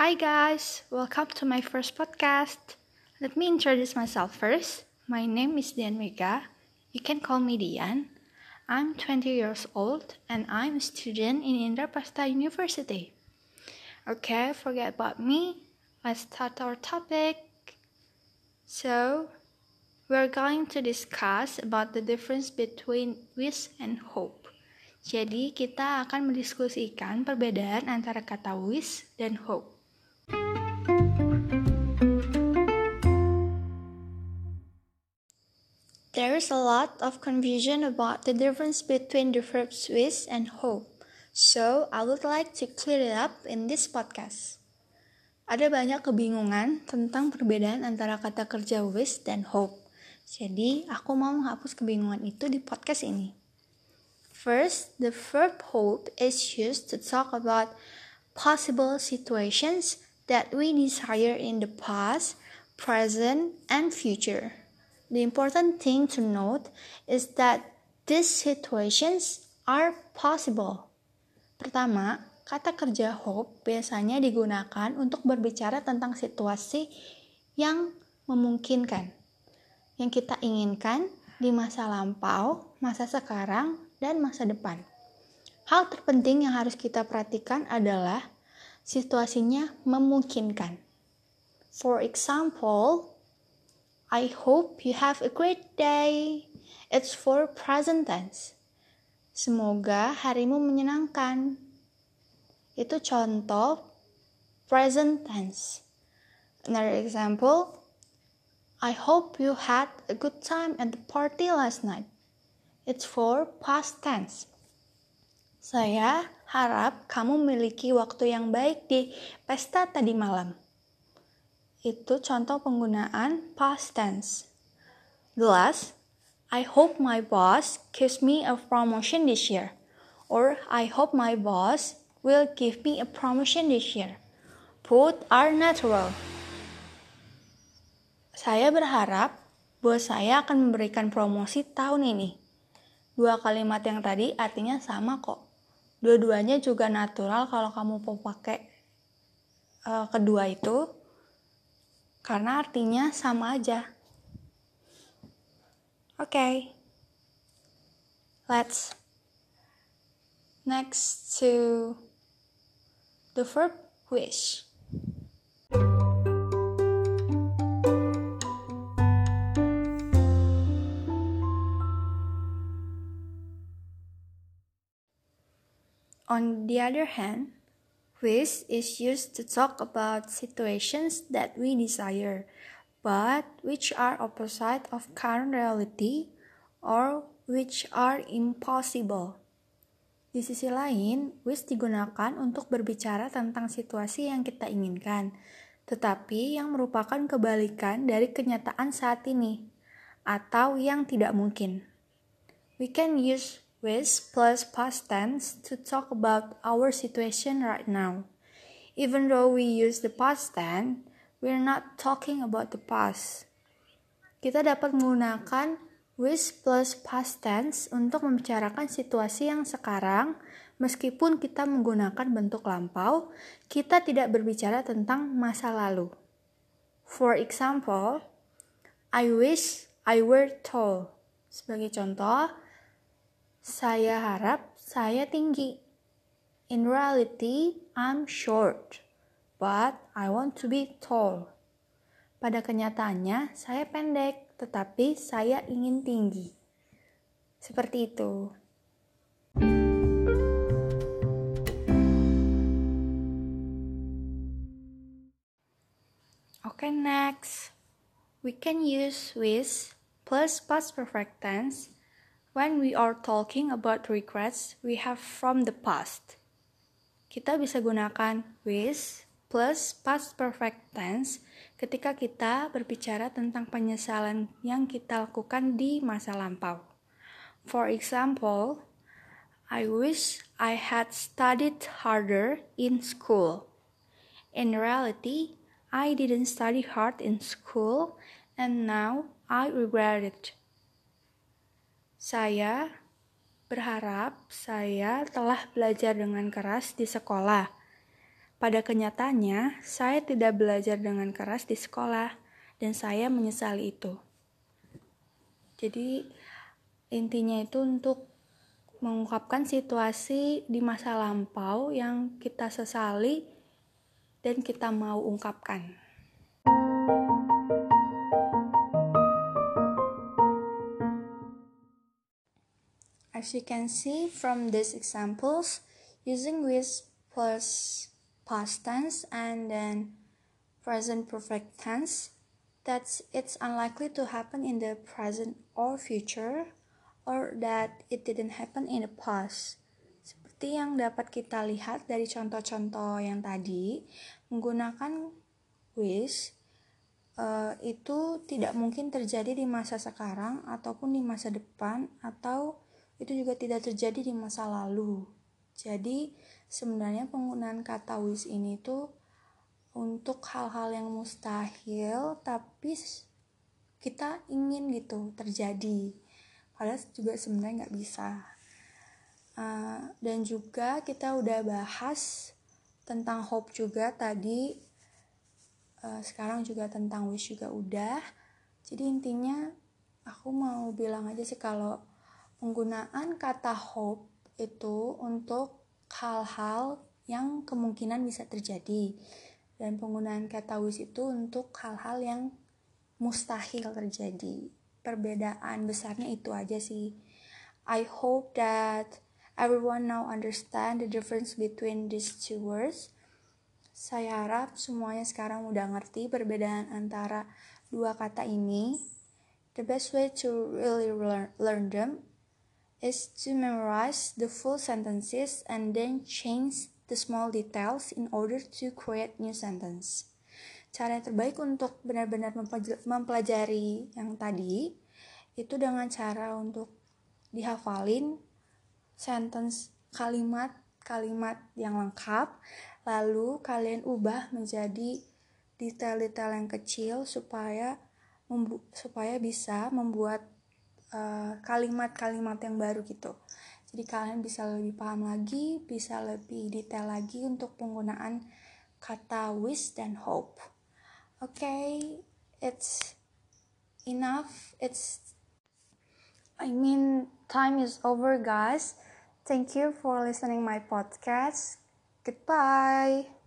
Hi guys, welcome to my first podcast. Let me introduce myself first. My name is Dian Mega. You can call me Dian. I'm 20 years old and I'm a student in Indraprasta University. Okay, forget about me. Let's start our topic. So, we're going to discuss about the difference between wish and hope. Jadi, kita akan mendiskusikan perbedaan antara kata wish dan hope. There is a lot of confusion about the difference between the verbs wish and hope. So, I would like to clear it up in this podcast. Ada banyak kebingungan tentang perbedaan antara kata kerja wish dan hope. Jadi, aku mau menghapus kebingungan itu di podcast ini. First, the verb hope is used to talk about possible situations that we desire in the past, present, and future. The important thing to note is that these situations are possible. Pertama, kata kerja hope biasanya digunakan untuk berbicara tentang situasi yang memungkinkan, yang kita inginkan di masa lampau, masa sekarang, dan masa depan. Hal terpenting yang harus kita perhatikan adalah situasinya memungkinkan. For example, I hope you have a great day. It's for present tense. Semoga harimu menyenangkan. Itu contoh present tense. Another example, I hope you had a good time at the party last night. It's for past tense. Saya harap kamu memiliki waktu yang baik di pesta tadi malam. Itu contoh penggunaan past tense. Last, I hope my boss gives me a promotion this year. Or I hope my boss will give me a promotion this year. Both are natural. Saya berharap bos saya akan memberikan promosi tahun ini. Dua kalimat yang tadi artinya sama kok. Dua-duanya juga natural kalau kamu mau pakai uh, kedua itu karena artinya sama aja. Oke. Okay. Let's next to the verb wish. On the other hand, wish is used to talk about situations that we desire, but which are opposite of current reality or which are impossible. Di sisi lain, wish digunakan untuk berbicara tentang situasi yang kita inginkan, tetapi yang merupakan kebalikan dari kenyataan saat ini, atau yang tidak mungkin. We can use with plus past tense to talk about our situation right now. Even though we use the past tense, we're not talking about the past. Kita dapat menggunakan with plus past tense untuk membicarakan situasi yang sekarang, meskipun kita menggunakan bentuk lampau, kita tidak berbicara tentang masa lalu. For example, I wish I were tall. Sebagai contoh, saya harap saya tinggi. In reality, I'm short, but I want to be tall. Pada kenyataannya, saya pendek, tetapi saya ingin tinggi. Seperti itu. Okay, next. We can use with plus past perfect tense When we are talking about regrets we have from the past, kita bisa gunakan wish plus past perfect tense ketika kita berbicara tentang penyesalan yang kita lakukan di masa lampau. For example, I wish I had studied harder in school. In reality, I didn't study hard in school and now I regret it. Saya berharap saya telah belajar dengan keras di sekolah. Pada kenyataannya, saya tidak belajar dengan keras di sekolah, dan saya menyesali itu. Jadi, intinya itu untuk mengungkapkan situasi di masa lampau yang kita sesali dan kita mau ungkapkan. You can see from these examples, using with plus past tense and then present perfect tense, that it's unlikely to happen in the present or future or that it didn't happen in the past. Seperti yang dapat kita lihat dari contoh-contoh yang tadi, menggunakan wish uh, itu tidak mungkin terjadi di masa sekarang ataupun di masa depan atau itu juga tidak terjadi di masa lalu. Jadi sebenarnya penggunaan kata wish ini tuh untuk hal-hal yang mustahil tapi kita ingin gitu terjadi. Padahal juga sebenarnya nggak bisa. Uh, dan juga kita udah bahas tentang hope juga tadi. Uh, sekarang juga tentang wish juga udah. Jadi intinya aku mau bilang aja sih kalau penggunaan kata hope itu untuk hal-hal yang kemungkinan bisa terjadi. Dan penggunaan kata wish itu untuk hal-hal yang mustahil terjadi. Perbedaan besarnya itu aja sih. I hope that everyone now understand the difference between these two words. Saya harap semuanya sekarang udah ngerti perbedaan antara dua kata ini. The best way to really learn, them is to memorize the full sentences and then change the small details in order to create new sentence. Cara yang terbaik untuk benar-benar mempelajari yang tadi itu dengan cara untuk dihafalin sentence kalimat-kalimat yang lengkap lalu kalian ubah menjadi detail-detail yang kecil supaya supaya bisa membuat kalimat-kalimat uh, yang baru gitu. Jadi kalian bisa lebih paham lagi bisa lebih detail lagi untuk penggunaan kata wish dan hope. Okay it's enough. It's i mean time is over guys. Thank you for listening my podcast. Goodbye